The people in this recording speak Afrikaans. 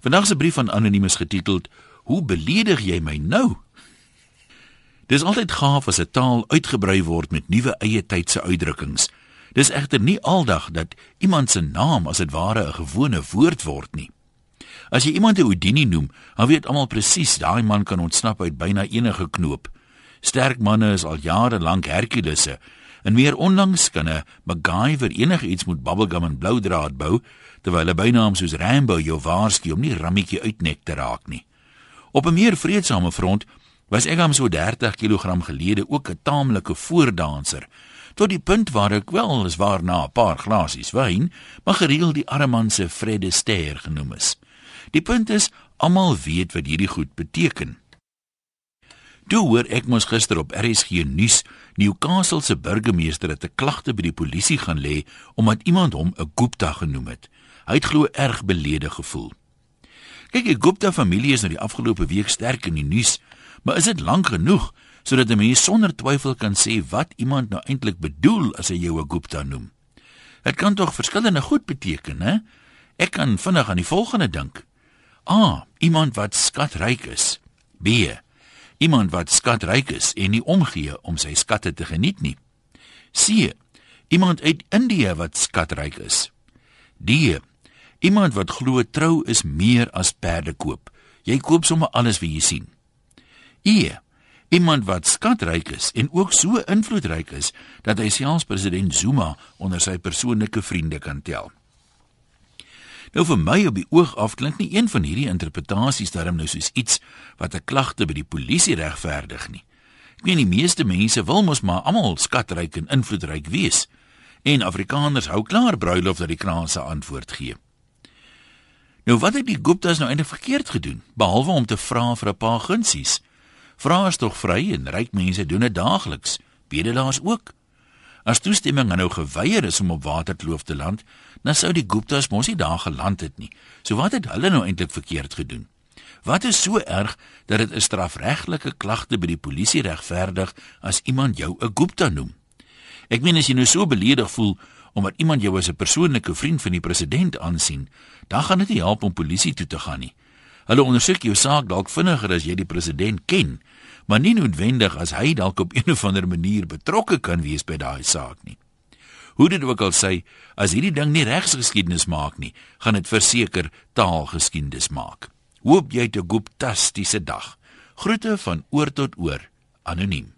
Vandag se brief van anoniem is getiteld Hoe beledig jy my nou? Dis altyd gaaf as 'n taal uitgebrei word met nuwe eie tydse uitdrukkings. Dis egter nie aldag dat iemand se naam as dit ware 'n gewone woord word nie. As jy iemand 'n Houdini noem, dan weet almal presies daai man kan ontsnap uit byna enige knoop. Sterk manne is al jare lank Herkulesse en meer onlangs kan 'n MacGyver enigiets met bubblegum en blou draad bou terwyl 'n bynaam soos Rambo jou waarsku om nie rammetjie uitnek te raak nie. Op 'n meer vredesame front was ek hom so 30 kg gelede ook 'n taamlike voordanser tot die punt waar ek wel is waar na 'n paar glasies wyn, maar gereeld die arman se Fredde Ster genoem is. Die punt is almal weet wat hierdie goed beteken. Toe hoor ek mos gister op RSG nuus Newcastle se burgemeester het 'n klagte by die polisie gaan lê omdat iemand hom 'n Gupta genoem het. Hy het glo erg beledig gevoel. Kyk, die Gupta familie is nou die afgelope week sterk in die nuus, maar is dit lank genoeg sodat 'n mens sonder twyfel kan sê wat iemand nou eintlik bedoel as hy jou 'n Gupta noem? Dit kan tog verskillende goed beteken, hè? Ek kan vinnig aan die volgende dink. A, iemand wat skatryk is. B, iemand wat skatryk is en nie omgee om sy skatte te geniet nie. C, iemand uit Indië wat skatryk is. D, iemand wat glo trou is meer as perde koop. Jy koop sommer alles wat jy sien. E, iemand wat skatryk is en ook so invloedryk is dat hy selfs president Zuma onder sy persoonlike vriende kan tel. Nou vir my op die oog af klink nie een van hierdie interpretasies daarom nou soos iets wat 'n klagte by die polisie regverdig nie. Ek meen die meeste mense wil mos maar almal skatryk en invloedryk wees. En Afrikaners hou klaar bruilof dat die kraanse antwoord gee. Nou wat het die Guptas nou eintlik verkeerd gedoen behalwe om te vra vir 'n paar gunsies? Vra is tog vry en ryk mense doen dit daagliks. Bedelaars ook. As toestemming nou geweier is om op Waterkloof te land, dan sou die Guptas mos nie daar geland het nie. So wat het hulle nou eintlik verkeerd gedoen? Wat is so erg dat dit 'n strafregtelike klagte by die polisie regverdig as iemand jou 'n Gupta noem? Ek meen as jy nou so beledig voel omdat iemand jou as 'n persoonlike vriend van die president aansien, dan gaan dit nie help om polisie toe te gaan nie. Hulle ondersoek jou saak dalk vinniger as jy die president ken maar nie noodwendig as hy dalk op 'n of ander manier betrokke kan wees by daai saak nie. Hoe dit ook al sê, as hierdie ding nie regsgeskiedenis maak nie, gaan dit verseker taalgeskiedenis maak. Hoop jy 'n fantastiese dag. Groete van oor tot oor, anoniem.